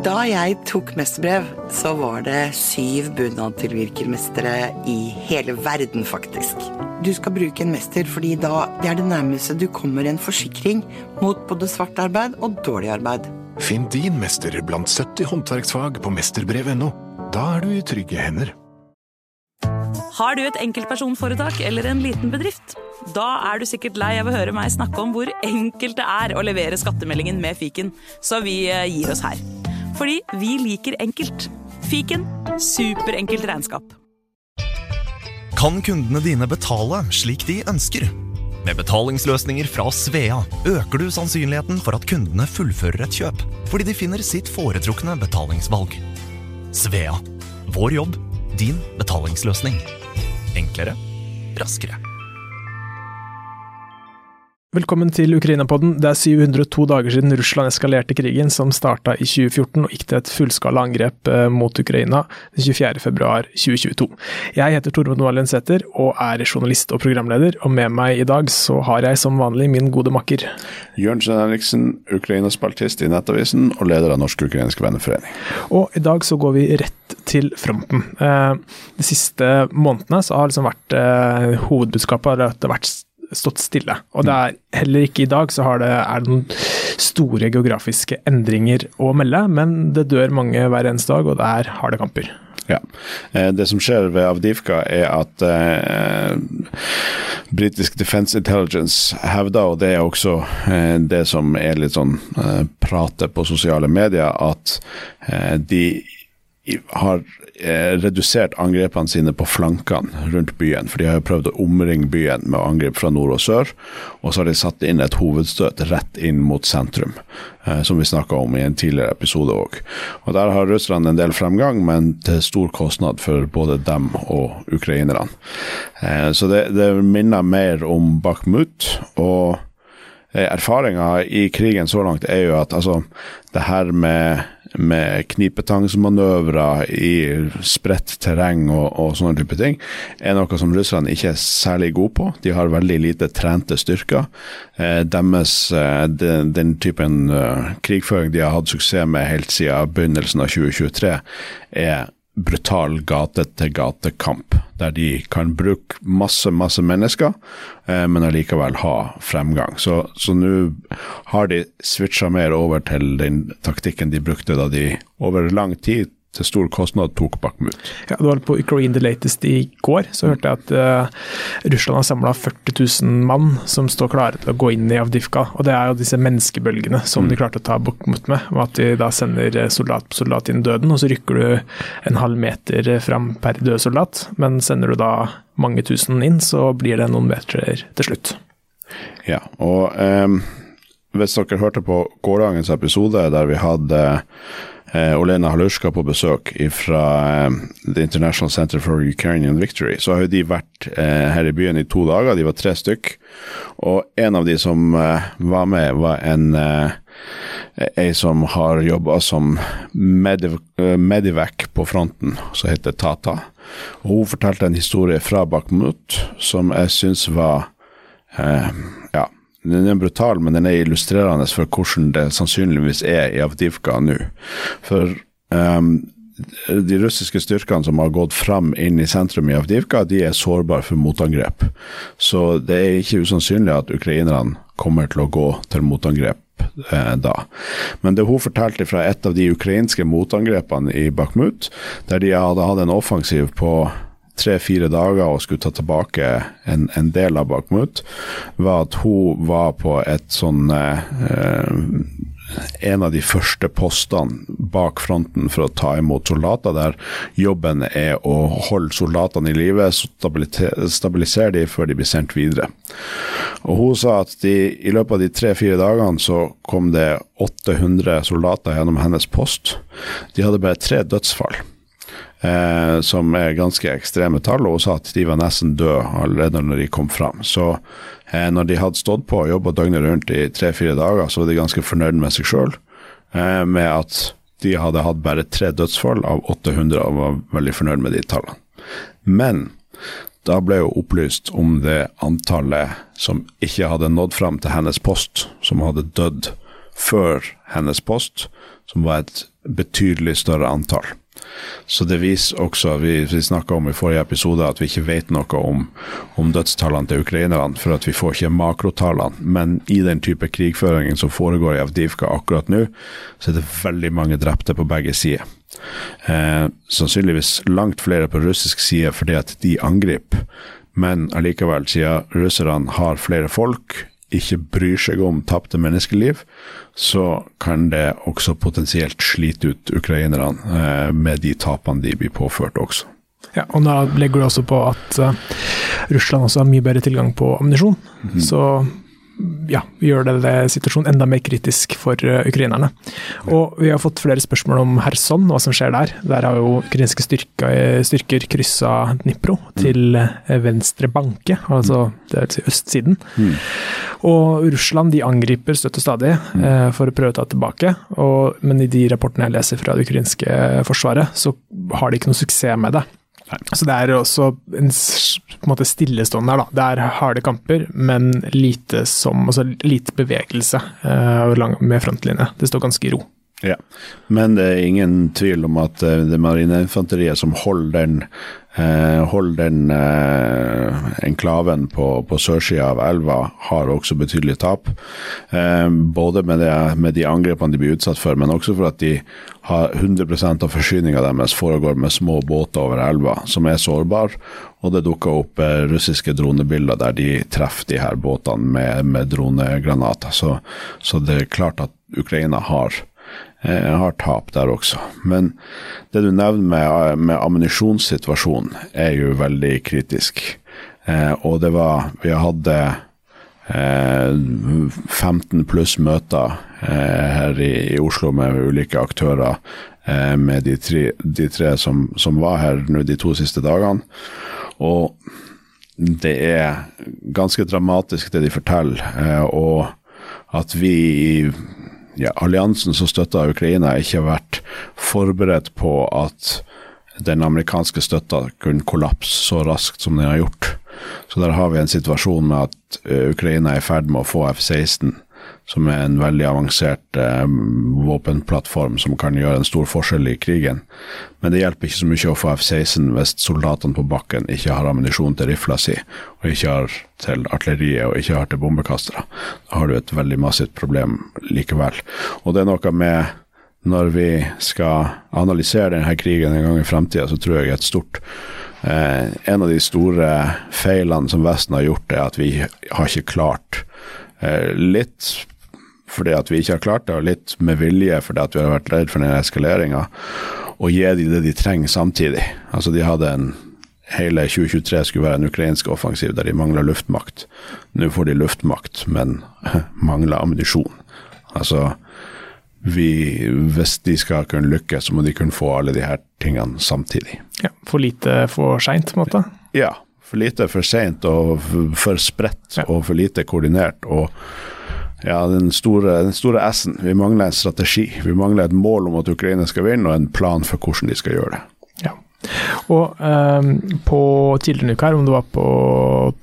Da jeg tok mesterbrev, så var det syv bunadtilvirkermestere i hele verden, faktisk. Du skal bruke en mester fordi da det er det nærmeste du kommer en forsikring mot både svart arbeid og dårlig arbeid. Finn din mester blant 70 håndverksfag på mesterbrev.no. Da er du i trygge hender. Har du et enkeltpersonforetak eller en liten bedrift? Da er du sikkert lei av å høre meg snakke om hvor enkelt det er å levere skattemeldingen med fiken, så vi eh, gir oss her. Fordi vi liker enkelt. Fiken superenkelt regnskap. Kan kundene dine betale slik de ønsker? Med betalingsløsninger fra Svea øker du sannsynligheten for at kundene fullfører et kjøp, fordi de finner sitt foretrukne betalingsvalg. Svea vår jobb, din betalingsløsning. Enklere, raskere. Velkommen til Ukraina-podden. Det er 702 dager siden Russland eskalerte krigen, som starta i 2014 og gikk til et fullskala angrep eh, mot Ukraina den 24.2.2022. Jeg heter Tormod Noalen Sæther og er journalist og programleder, og med meg i dag så har jeg som vanlig min gode makker. Jørn Jørnsen Henriksen, Ukraina-spaltist i Nettavisen og leder av Norsk-ukrainsk venneforening. Og i dag så går vi rett til fronten. Eh, de siste månedene så har liksom vært eh, hovedbudskapet har vært stått stille. Og det er heller ikke i dag så det, er det noen store geografiske endringer å melde, men det dør mange hver eneste dag, og det er harde kamper. Ja. Det som skjer ved Avdivka, er at eh, britisk Defence Intelligence hevder, og det er også eh, det som er litt sånn eh, pratet på sosiale medier, at eh, de har eh, redusert angrepene sine på flankene rundt byen. For de har jo prøvd å omringe byen med angrep fra nord og sør. Og så har de satt inn et hovedstøt rett inn mot sentrum, eh, som vi snakka om i en tidligere episode òg. Og der har Russland en del fremgang, men til stor kostnad for både dem og ukrainerne. Eh, så det, det minner mer om Bakhmut. og eh, Erfaringa i krigen så langt er jo at altså, det her med med knipetangsmanøvrer i spredt terreng og, og, sånne type ting, er noe som russerne ikke er særlig gode på. De har veldig lite trente styrker. Eh, deres, eh, den, den, typen uh, krigføring de har hatt suksess med helt siden begynnelsen av 2023, er brutal gate-til-gate-kamp, der de kan bruke masse, masse mennesker, eh, men allikevel ha fremgang. Så nå har de switcha mer over til den taktikken de brukte da de over lang tid til stor kostnad tok Bakhmut. Ja, det var på Ukraine the Latest i går, så hørte jeg at uh, Russland har samla 40 000 mann som står klare til å gå inn i Avdivka. Og det er jo disse menneskebølgene som mm. de klarte å ta Bakhmut med. og At de da sender eh, soldat på soldat inn døden, og så rykker du en halv meter fram per død soldat. Men sender du da mange tusen inn, så blir det noen meter til slutt. Ja, og um, hvis dere hørte på gårsdagens episode der vi hadde eh, Olena Halushka på besøk fra eh, The International Center for Ukrainian Victory, så har jo de vært eh, her i byen i to dager. De var tre stykk. Og en av de som eh, var med, var en eh, ei som har jobba som mediv eh, medivac på fronten, som heter Tata. Og hun fortalte en historie fra Bakhmut som jeg syns var ja, den er brutal, men den er illustrerende for hvordan det sannsynligvis er i Avdivka nå. For um, de russiske styrkene som har gått fram inn i sentrum i Avdivka, de er sårbare for motangrep. Så det er ikke usannsynlig at ukrainerne kommer til å gå til motangrep eh, da. Men det hun fortalte fra et av de ukrainske motangrepene i Bakhmut, der de hadde hatt en offensiv på tre-fire dager og skulle ta tilbake en, en, del av Bakhmut, var at hun var på et sånn eh, en av de første postene bak fronten for å ta imot soldater, der jobben er å holde soldatene i live, stabilisere dem før de blir sendt videre. Og Hun sa at de, i løpet av de tre-fire dagene så kom det 800 soldater gjennom hennes post. De hadde bare tre dødsfall eh, som er ganske ekstreme tall, og hun sa at de var nesten døde allerede når de kom fram. Så eh, når de hadde stått på og jobba døgnet rundt i tre-fire dager, så var de ganske fornøyd med seg sjøl, eh, med at de hadde hatt bare tre dødsfall av 800 og var veldig fornøyd med de tallene. Men da ble hun opplyst om det antallet som ikke hadde nådd fram til hennes post, som hadde dødd før hennes post, som var et betydelig større antall. Så det viser også, vi, vi snakka om i forrige episode, at vi ikke vet noe om, om dødstallene til ukrainerne, for at vi får ikke makrotallene. Men i den type krigføringen som foregår i Avdivka akkurat nå, så er det veldig mange drepte på begge sider. Eh, sannsynligvis langt flere på russisk side fordi at de angriper, men allikevel, siden russerne har flere folk, ikke bryr seg om tapte menneskeliv, så kan det også potensielt slite ut ukrainerne eh, med de tapene de blir påført også. Ja, og da legger du også på at uh, Russland også har mye bedre tilgang på ammunisjon. Mm. Så ja, gjør det, det situasjonen enda mer kritisk for uh, ukrainerne. Og vi har fått flere spørsmål om Kherson, hva som skjer der. Der har jo ukrainske styrker, styrker kryssa Dnipro til uh, venstre banke, altså det vil si østsiden. Mm. Og Russland de angriper støtt og stadig for å prøve å ta tilbake, og, men i de rapportene jeg leser fra det ukrainske forsvaret, så har de ikke noe suksess med det. Så det er også en, en måte stillestående her, da. Det er harde kamper, men lite, som, altså lite bevegelse uh, med frontlinje. Det står ganske i ro. Ja, men det er ingen tvil om at det det marineinfanteriet som holder den, uh, holder den uh, enklaven på, på sørsida av elva, har også betydelig tap. både med, det, med, de angrepene de blir utsatt for, men også for at de har 100% av forsyninga deres foregår med små båter over elva, som er sårbare. Og det dukker opp russiske dronebilder der de treffer de her båtene med, med dronegranater. Så, så det er klart at Ukraina har jeg har tap der også. Men det du nevner med, med ammunisjonssituasjonen, er jo veldig kritisk. Eh, og det var Vi hadde eh, 15 pluss møter eh, her i, i, Oslo med ulike aktører, eh, med de tre, de tre som, som, var her nå de to siste dagene. Og det er ganske dramatisk det de forteller, eh, og at vi i ja, alliansen som støtter Ukraina, ikke vært forberedt på at den amerikanske støtta kunne kollapse så raskt som den har gjort. Så der har vi en situasjon med at eh, Ukraina er i ferd med å få F-16 som er en veldig avansert eh, våpenplattform som kan gjøre en stor forskjell i krigen. Men det hjelper ikke så mye å få F-16 hvis soldatene på bakken ikke har ammunisjon til rifla si, og ikke har til artilleriet og ikke har til bombekastere. Da har du et veldig massivt problem likevel. Og det er noe med når vi skal analysere denne krigen en gang i fremtida, så tror jeg et stort eh, En av de store feilene som Vesten har gjort, er at vi har ikke klart eh, litt fordi at vi ikke har klart det, og litt med vilje fordi at vi har vært redd for den eskaleringa, og gi dem det de trenger samtidig. Altså De hadde en Hele 2023 skulle være en ukrainsk offensiv der de mangla luftmakt. Nå får de luftmakt, men mangler ammunisjon. Altså vi, Hvis de skal kunne lykkes, så må de kunne få alle de her tingene samtidig. Ja, For lite for seint, på en måte? Ja. For lite for seint og for spredt ja. og for lite koordinert. og ja, den store, den store S-en. Vi mangler en strategi. Vi mangler et mål om at Ukraina skal vinne, og en plan for hvordan de skal gjøre det. Ja. Og um, på tidligere uke her, om det var på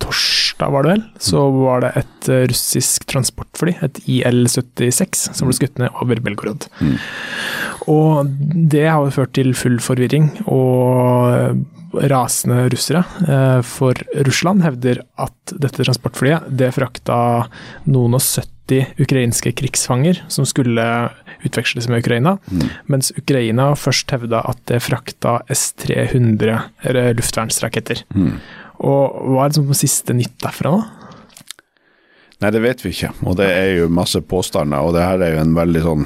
torsdag, var det vel, så var det et russisk transportfly, et IL-76, som ble skutt ned over Belgorod. Mm. Og det har jo ført til full forvirring og rasende russere. Uh, for Russland hevder at dette transportflyet det frakta noen og 70 ukrainske krigsfanger som skulle utveksles med Ukraina, mm. mens Ukraina først hevda at det frakta S-300 luftvernsraketter. Mm. Og Hva er liksom siste nytt derfra, da? Nei, det vet vi ikke, og det er jo masse påstander. Og det her er jo en veldig sånn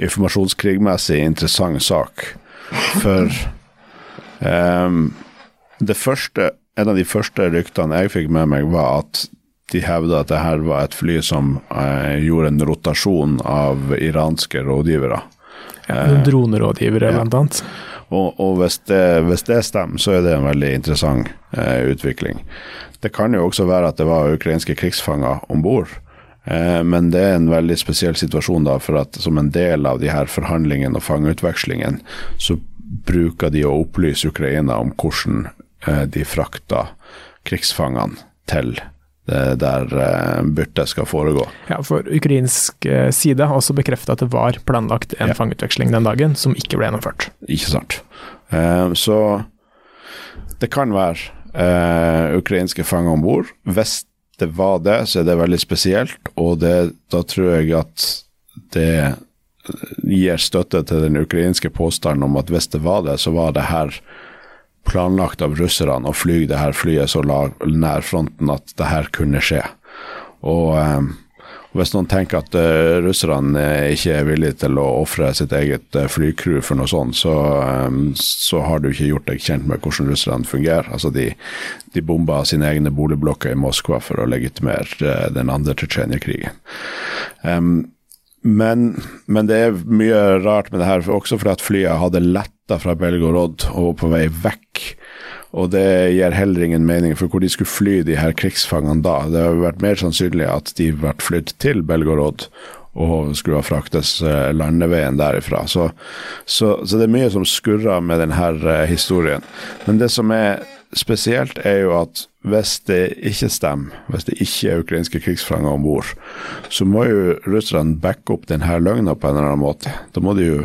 informasjonskrigmessig interessant sak. For um, det første, en av de første ryktene jeg fikk med meg, var at de hevda at det her var et fly som eh, gjorde en rotasjon av iranske rådgivere. Ja, Dronerådgivere, ja. blant annet. Og, og hvis, det, hvis, det, stemmer, så er det en veldig interessant eh, utvikling. Det kan jo også være at det var ukrainske krigsfanger om bord. Eh, men det er en veldig spesiell situasjon, da, for at som en del av de her forhandlingene og fangeutvekslingen, så bruker de å opplyse Ukraina om hvordan eh, de frakta krigsfangene til det der eh, byttet skal foregå. Ja, for ukrainsk eh, side har også bekrefta at det var planlagt en Ja. fangeutveksling den dagen, som ikke ble gjennomført. Ikke sant. Eh, så det kan være ukrainske fanger om bord. Hvis det var det, så er det veldig spesielt, og det, da tror jeg at det gir støtte til den ukrainske påstanden om at hvis det var det, så var det her planlagt av russerne å fly det her flyet så nær fronten at det her kunne skje. Og eh, hvis noen tenker at uh, russerne eh, ikke er villige til å ofre sitt eget uh, flycrew for noe sånt, så, um, så har du ikke gjort deg kjent med hvordan russerne fungerer. Altså de, de bomba sine egne boligblokker i Moskva for å legitimere uh, den andre Tsjetsjenia-krigen. Em, men, men det er mye rart med det her, for også fordi at flyet hadde letta fra Belgorod og på vei vekk. Og det gir heller ingen mening for hvor de skulle fly de her krigsfangene da. Det har vært mer sannsynlig at de ble flydd til Belgorod og skulle ha fraktes eh, landeveien derifra. Så, så, så det er mye som skurrer med denne eh, historien. Men det som er spesielt, er jo at hvis det ikke stemmer, hvis det ikke er ukrainske krigsfanger om bord, så må jo russerne backe opp denne løgna på en eller annen måte. Da må de jo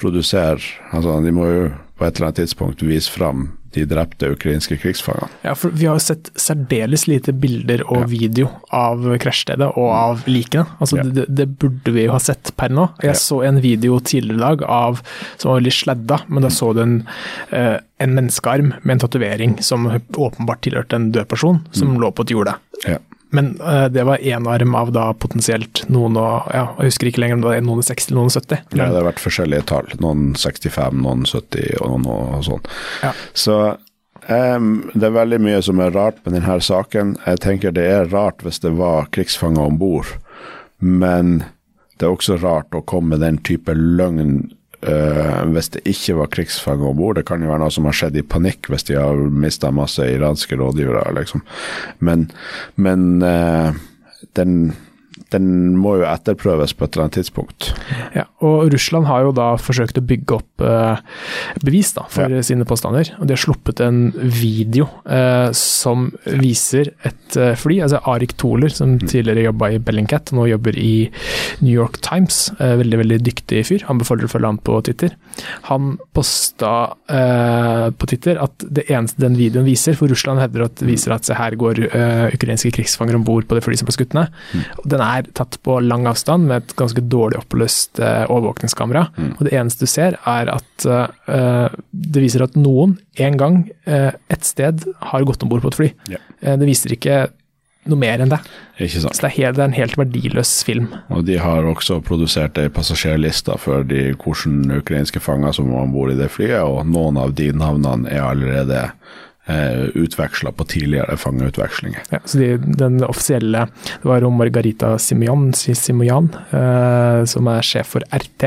produsere altså De må jo på et eller annet tidspunkt vise fram de drepte ukrainske krigsfangene. Ja, for Vi har jo sett særdeles lite bilder og Ja. video av krasjstedet og av likene. Altså, Ja. det, det burde vi jo ha sett per nå. Jeg Ja. så en video tidligere i dag av, som var veldig sladda, men da så du en, eh, en menneskearm med en tatovering som åpenbart tilhørte en død person, som lå på et jorde. Ja. Men uh, det var én arm av da potensielt noen og ja, Jeg husker ikke lenger om det var noen 60 eller noen og 70. Ja, det har vært forskjellige tall. Noen 65, noen 70 og noen og sånn. Ja. Så Um, det er veldig mye som er rart med denne saken. Jeg tenker det er rart hvis det var krigsfanger om bord, men det er også rart å komme med den type løgn eh, hvis det ikke var krigsfanger om bord. Det kan jo være noe som har skjedd i panikk hvis de har mista masse iranske rådgivere, liksom. Men, men uh, den, den må jo etterprøves på et eller annet tidspunkt. ja, og Russland har jo da forsøkt å bygge opp bevis da, for Ja. sine påstander. og De har sluppet en video eh, som viser et eh, fly, altså Arik Toler, som Mm. tidligere jobba i Bellingcat, nå jobber i New York Times. Eh, veldig veldig dyktig fyr. Anbefaler å følge ham på Twitter. Han posta eh, på Twitter at det eneste den videoen viser, for Russland hevder at viser at se her går eh, ukrainske krigsfanger om bord på det flyet som ble skutt ned. Den er tatt på lang avstand med et ganske dårlig oppløst eh, overvåkningskamera. Og det eneste du ser, er at uh, det viser at noen en gang uh, et sted har gått om bord på et fly. Ja. Uh, det viser ikke noe mer enn det. Ikke sant? Så det er, helt, det er en helt verdiløs film. Og de har også produsert ei passasjerliste for de hvilke ukrainske fanger som var om bord i det flyet, og noen av de navnene er allerede utveksla på tidligere fangeutvekslinger. Ja, så de, den offisielle Det var Margarita Simeon, Simojan eh, som er sjef for RT,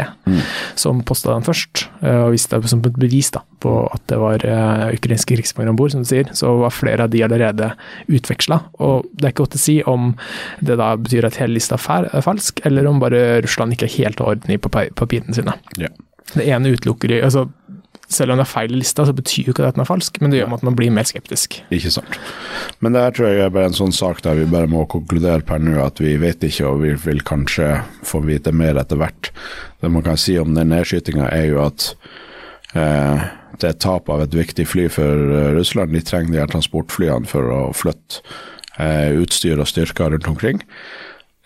som posta den først. eh, og viste det som et bevis da, på at det var eh, ukrainske krigsfanger om bord, som du sier. Så var flere av de allerede utveksla. Og det er ikke godt å si om det da betyr at hele lista er er falsk, eller om bare Russland ikke helt har orden i papirene sine. Ja. Det ene utelukker de altså selv om det er feil i lista, så betyr jo ikke det at den er falsk, men det gjør at man blir mer skeptisk. Ikke sant. Men det her tror jeg er bare en sånn sak der vi bare må konkludere per nå at vi vet ikke, og vi vil kanskje få vite mer etter hvert. Det man kan si om den nedskytinga, er jo at eh, det er tap av et viktig fly for eh, Russland. De trenger de her transportflyene for å flytte eh, utstyr og styrker rundt omkring.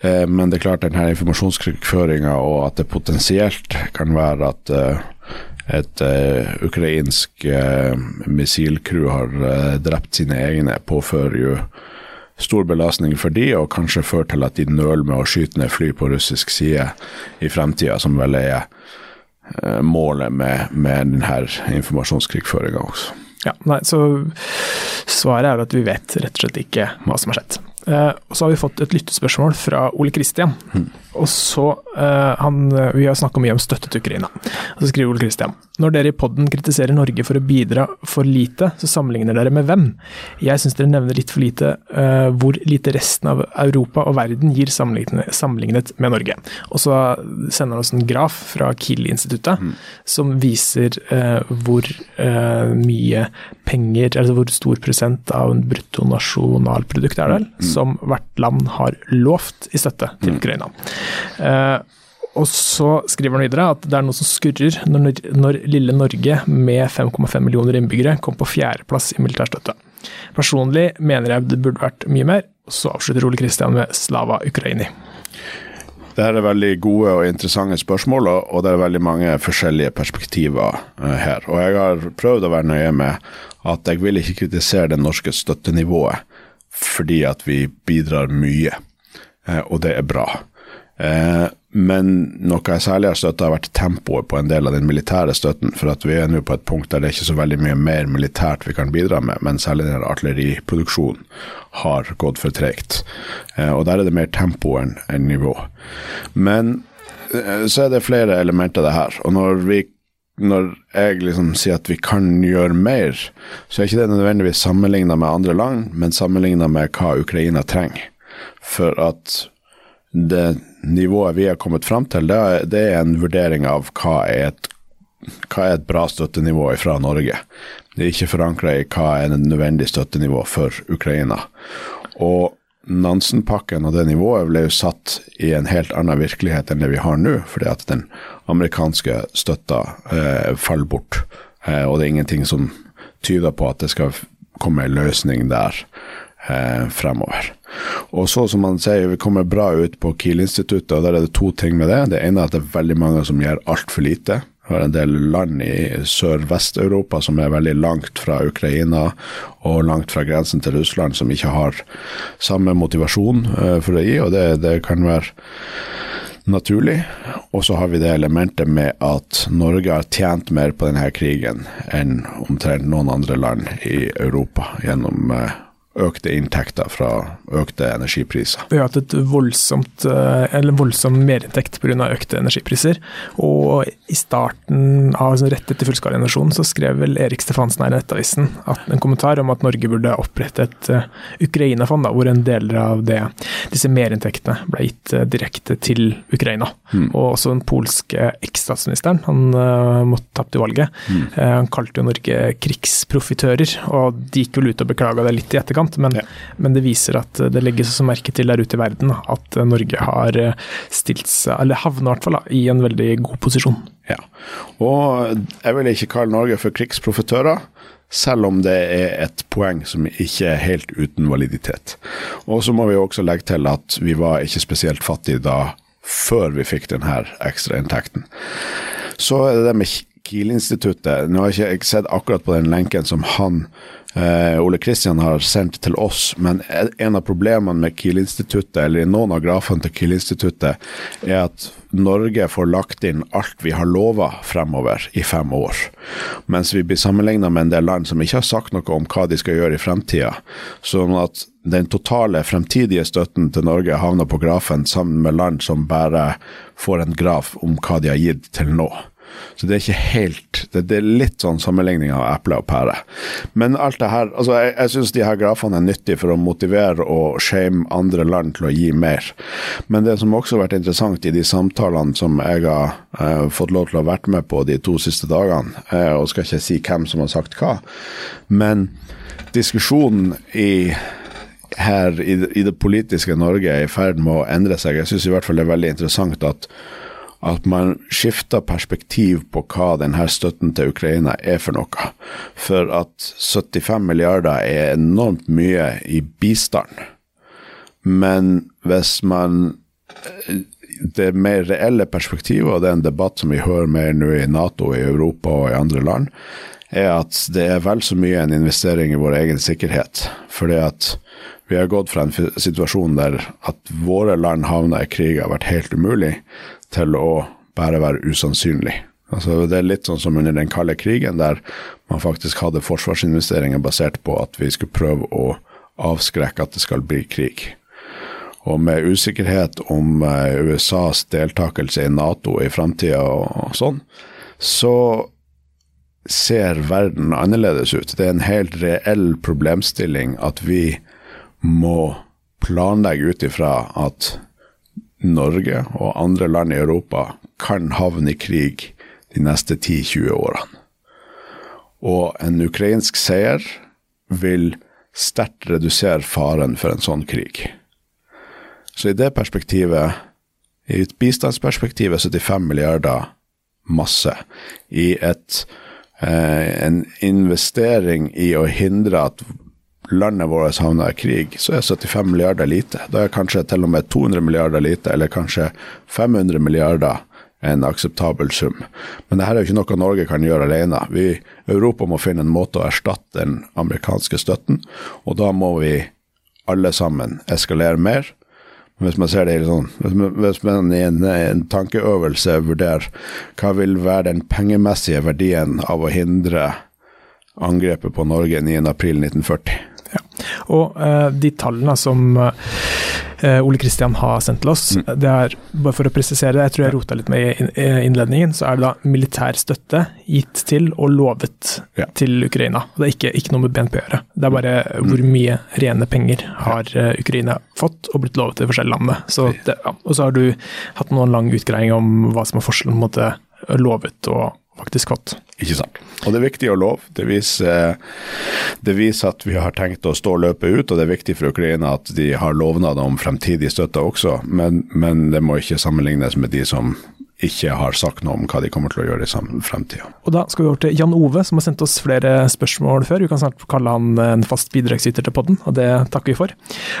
Eh, men det er klart denne informasjonskrigføringa og at det potensielt kan være at eh, et eh, ukrainsk uh, missilcrew har eh, drept sine egne, påfører jo stor belastning for de, og kanskje fører til at de nøler med å skyte ned fly på russisk side i fremtida, som vel er eh, målet med, med denne informasjonskrigføringa også. Ja, nei, så svaret er at vi vet rett og slett ikke hva som har skjedd. Eh, og så har vi fått et lyttespørsmål fra Ole Kristian. Og så eh, han, Vi har snakka mye om støtte til Ukraina. Og så skriver Ole Kristian når dere i podden kritiserer Norge for å bidra for lite, så sammenligner dere med hvem? Jeg syns dere nevner litt for lite uh, hvor lite resten av Europa og verden gir sammenlignet, sammenlignet med Norge. Og så sender han oss en graf fra Kiel-instituttet som viser eh, hvor eh, mye penger, altså hvor stor prosent av en bruttonasjonalprodukt er det vel, som hvert land har lovt i støtte til Ukraina. Eh, og så skriver han videre at det er noe som skurrer når, når lille Norge med 5,5 millioner innbyggere kom på fjerdeplass i militærstøtte. Personlig mener jeg det burde vært mye mer. Så avslutter Ole Kristian med Slava Ukraini. Det her er veldig gode og interessante spørsmål, og og det er veldig mange forskjellige perspektiver eh, her. Og jeg har prøvd å være nøye med at jeg vil ikke kritisere det norske støttenivået fordi at vi bidrar mye, eh, og det er bra. Eh, men noe jeg særlig har støtta, har vært tempoet på en del av den militære støtten. For at vi er nå på et punkt der det er ikke så veldig mye mer militært vi kan bidra med, men særlig den artilleriproduksjonen har gått for tregt. Eh, og der er det mer tempo enn nivå. Men så er det flere elementer av det her. Og når vi når jeg liksom sier at vi kan gjøre mer, så er ikke det nødvendigvis sammenligna med andre land, men sammenligna med hva Ukraina trenger. For at det nivået vi har kommet fram til, det er, det er en vurdering av hva er, et, hva er et bra støttenivå fra Norge. Det er ikke forankra i hva er et nødvendig støttenivå for Ukraina. Og Nansen-pakken og det nivået ble jo satt i en helt annen virkelighet enn det vi har nå, fordi at den amerikanske støtta eh, faller bort. Eh, og det er ingenting som tyder på at det skal komme en løsning der eh, fremover. Og så som man sier, vi kommer bra ut på Kiel-instituttet, og der er det to ting med det. Det ene er at det er veldig mange som gjør altfor lite. Vi har en del land i sør-vest-Europa som er veldig langt fra Ukraina og langt fra grensen til Russland, som ikke har samme motivasjon eh, for å gi, og det, det kan være naturlig. Og så har vi det elementet med at Norge har tjent mer på denne krigen enn omtrent noen andre land i Europa gjennom eh, økte inntekter fra økte energipriser. Vi har hatt et voldsomt, eh, eller voldsom merinntekt pga. økte energipriser. Og i starten av altså rett etter fullskalainvasjonen så skrev vel Erik Stefansen her i Nettavisen en kommentar om at Norge burde opprette et uh, Ukraina-fond, hvor en deler av det, disse merinntektene ble gitt uh, direkte til Ukraina. Mm. Og også den polske eks-statsministeren, han uh, måtte tapte valget, mm. han kalte jo Norge krigsprofitører, og de gikk vel ut og beklaga det litt i etterkant sant? Men, ja. men, det viser at det legges også merke til der ute i verden at Norge har eh, stilt seg, eller havna i hvert fall, i en veldig god posisjon. Ja, og jeg vil ikke kalle Norge for krigsprofitører selv om det er et poeng som ikke er helt uten validitet. Og så må vi også legge til at vi var ikke spesielt fattige da før vi fikk denne ekstrainntekten. Så er det det med Kiel-instituttet. Nå har jeg ikke sett akkurat på den lenken som han eh, Ole Kristian har sendt til oss, men en av problemene med Kiel-instituttet, eller i noen av grafene til Kiel-instituttet, er at Norge får lagt inn alt vi har lova fremover i fem år. Mens vi blir sammenligna med en del land som ikke har sagt noe om hva de skal gjøre i fremtida. Sånn at den totale fremtidige støtten til Norge havner på grafen sammen med land som bare får en graf om hva de har gitt til nå. Så det er ikke helt Det, det er litt sånn sammenligning av eple og pære. Men alt det her Altså, jeg, jeg syns de her grafene er nyttige for å motivere og shame andre land til å gi mer. Men det som også har vært interessant i de samtalene som jeg har eh, fått lov til å ha vært med på de to siste dagene, eh, og skal ikke si hvem som har sagt hva, men diskusjonen i her i, i det politiske Norge er i ferd med å endre seg. Jeg syns i hvert fall det er veldig interessant at at man skifter perspektiv på hva denne støtten til Ukraina er for noe. For at 75 milliarder er enormt mye i bistand. Men hvis man Det mer reelle perspektivet, og det er en debatt som vi hører mer nå i Nato, i Europa og i andre land, er at det er vel så mye en investering i vår egen sikkerhet. Fordi at vi har gått fra en situasjon der at våre land havna i krig har vært helt umulig, til å bare være usannsynlig. Altså, det er litt sånn som under den kalde krigen, der man faktisk hadde forsvarsinvesteringer basert på at vi skulle prøve å avskrekke at det skal bli krig. Og med usikkerhet om uh, USAs deltakelse i Nato i framtida og sånn, så ser verden annerledes ut. Det er en helt reell problemstilling at vi må planlegge ut ifra at Norge og andre land i Europa kan havne i krig de neste 10-20 årene. Og en ukrainsk seier vil sterkt redusere faren for en sånn krig. Så i det perspektivet, i et bistandsperspektiv, er 75 milliarder masse. I et, eh, en investering i å hindre at landet vårt havna i krig, så er 75 milliarder lite. Da er kanskje til og med 200 milliarder lite, eller kanskje 500 milliarder en akseptabel sum. Men dette er jo ikke noe Norge kan gjøre alene. Vi, Europa må finne en måte å erstatte den amerikanske støtten, og da må vi alle sammen eskalere mer. Hvis man ser det sånn, hvis man i en, en tankeøvelse vurderer hva vil være den pengemessige verdien av å hindre angrepet på Norge 9.4.1940. Og uh, de tallene som uh, Ole Kristian har sendt til oss, mm. det er, bare for å presisere, jeg tror jeg rota litt med i innledningen, så er det da militær støtte gitt til og lovet ja. til Ukraina. Det er ikke, ikke, noe med BNP å gjøre. Det er bare mm. hvor mye rene penger har uh, Ukraina fått og blitt lovet til de forskjellige landene. Så det, ja. Og så har du hatt noen lang utgreiing om hva som er forskjellen på lovet og faktisk fått. Ikke sant. Og det er viktig å love. Det viser, det viser, at vi har tenkt å stå løpet ut, og det er viktig for Ukraina at de har lovnader om fremtidig støtte også, men, men det må ikke sammenlignes med de som ikke har sagt noe om hva de kommer til å gjøre i fremtida. Og Da skal vi over til Jan Ove, som har sendt oss flere spørsmål før. Vi kan snart kalle han en fast bidragsyter til podden, og det takker vi for.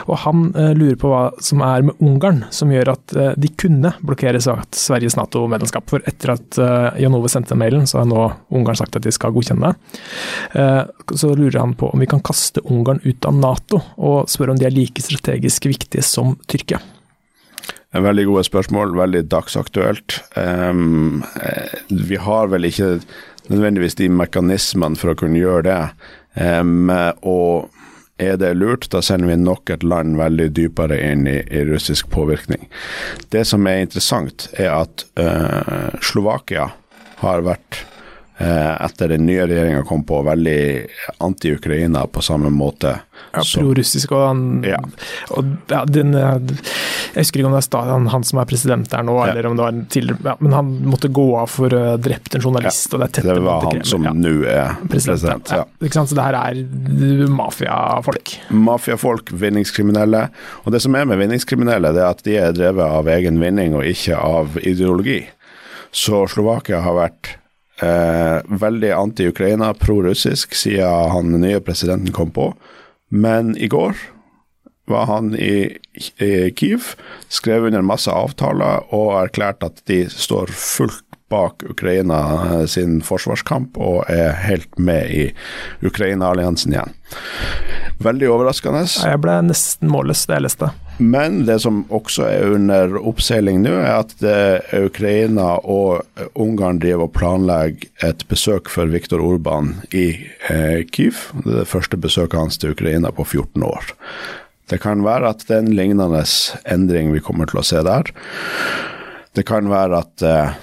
Og Han uh, lurer på hva som er med Ungarn, som gjør at uh, de kunne blokkere Sveriges Nato-medlemskap. For etter at Jan Ove sendte mailen, så har nå Ungarn sagt at de skal godkjenne det. Så lurer han på om vi kan kaste Ungarn ut av Nato, og spør om de er like strategisk viktige som Tyrkia. Veldig gode spørsmål, veldig dagsaktuelt. Um, vi har vel ikke nødvendigvis de mekanismene for å kunne gjøre det. Um, og er det lurt, da sender vi nok et land veldig dypere inn i, i russisk påvirkning. Det som er interessant, er at uh, Slovakia har vært etter den nye regjeringa kom på, veldig anti-Ukraina på samme måte. Ja, prorussisk og han ja. Og ja, den, Jeg husker ikke om det er han, han som er president der nå, ja. eller om det var en tidligere ja, Men han måtte gå av for uh, drept en journalist, og det er tette Det var han som nå er president. president ja. Ikke sant? Så det her er mafiafolk. Mafiafolk, vinningskriminelle. Og det som er med vinningskriminelle, det er at de er drevet av egen vinning og ikke av ideologi. Så Slovakia har vært eh, veldig anti-Ukraina, pro-russisk, siden han nye presidenten kom på. Men i går var han i, i Kyiv, skrev under masse avtaler og erklærte at de står fullt bak Ukraina eh, sin forsvarskamp og er helt med i Ukraina-alliansen igjen. Veldig overraskende. Jeg ble nesten målløs da jeg leste. Men det som også er under oppseiling nå, er at Ukraina og Ungarn driver og planlegger et besøk for Viktor Urban i eh, Kyiv. Det er det første besøket hans til Ukraina på 14 år. Det kan være at det er en lignende endring vi kommer til å se der. Det kan være at eh,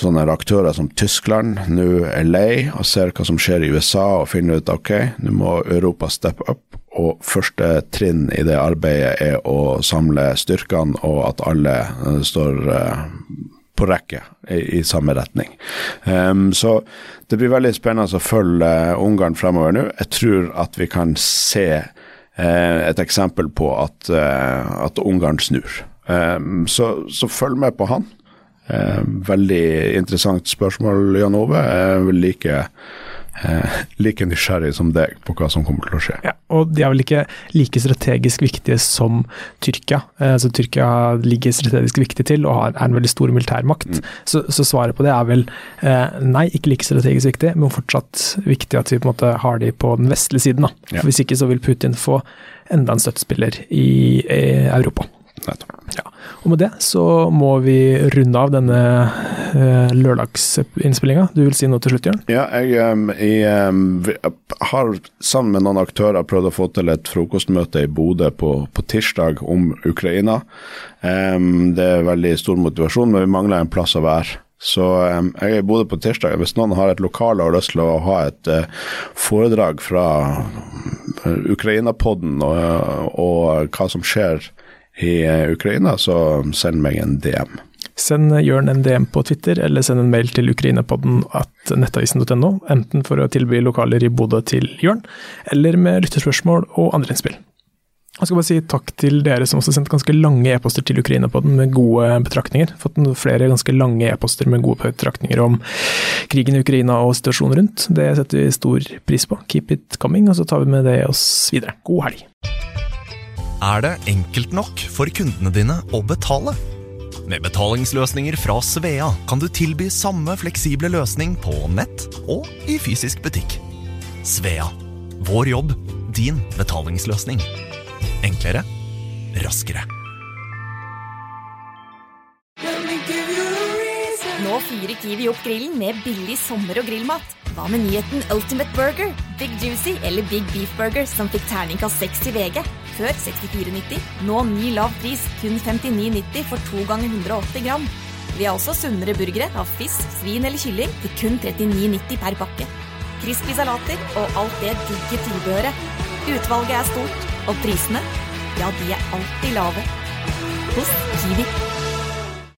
sånne aktører som Tyskland nå er lei og ser hva som skjer i USA og finner ut ok, nå må Europa steppe opp. Og første trinn i det arbeidet er å samle styrkene, og at alle uh, står uh, på rekke i, i samme retning. Um, så det blir veldig spennende å følge Ungarn fremover nå. Jeg tror at vi kan se uh, et eksempel på at, at Ungarn snur. Um, så, så følg med på han. Eh, veldig interessant spørsmål, Jan Ove. Jeg vil like, eh, like nysgjerrig som deg på hva som kommer til å skje. Ja, og de er vel ikke like strategisk viktige som Tyrkia. Eh, så Tyrkia ligger strategisk viktig til og er en veldig stor militærmakt. Mm. Så, så, svaret på det er vel eh, nei, ikke like strategisk viktig, men fortsatt viktig at vi på en måte har de på den vestlige siden. Ja. Hvis ikke så vil Putin få enda en støttespiller i, i Europa. Ja. Og med det så må vi runde av denne uh, lørdagsinnspillinga. Du vil si noe til slutt, Jørn? Ja, jeg, um, jeg um, har sammen med noen aktører prøvd å få til et frokostmøte i Bodø på, på, tirsdag om Ukraina. Um, det er veldig stor motivasjon, men vi mangler en plass å være. Så um, jeg er i Bodø på tirsdag. Hvis noen har et lokal og har lyst til å ha et uh, foredrag fra Ukraina-podden og, og, hva som skjer i eh, Ukraina, så send meg en DM. Send Jørn en DM på Twitter, eller send en mail til ukrainapodden at nettavisen.no, enten for å tilby lokaler i Bodø til Jørn, eller med lyttespørsmål og andre innspill. Jeg skal bare si takk til dere som også sendte ganske lange e-poster til Ukraina-podden med gode betraktninger. Fått flere ganske lange e-poster med gode betraktninger om krigen i Ukraina og situasjonen rundt. Det setter vi stor pris på. Keep it coming, og så tar vi med det oss videre. God helg. Er det enkelt nok for kundene dine å betale? Med betalingsløsninger fra Svea kan du tilby samme fleksible løsning på nett og i fysisk butikk. Svea vår jobb, din betalingsløsning. Enklere, raskere. Nå fyrer Kiwi opp grillen med billig sommer- og grillmat. Hva med nyheten Ultimate Burger, Big Juicy eller Big Beef Burger som fikk terningkast 6 i VG? Før 64,90. Nå ny lav pris, kun 59,90 for to ganger 180 gram. Vi har også sunnere burgere av fisk, svin eller kylling til kun 39,90 per pakke. Crispy salater og alt det digge tilbehøret. Utvalget er stort, og prisene, ja, de er alltid lave. Hos Kiwi.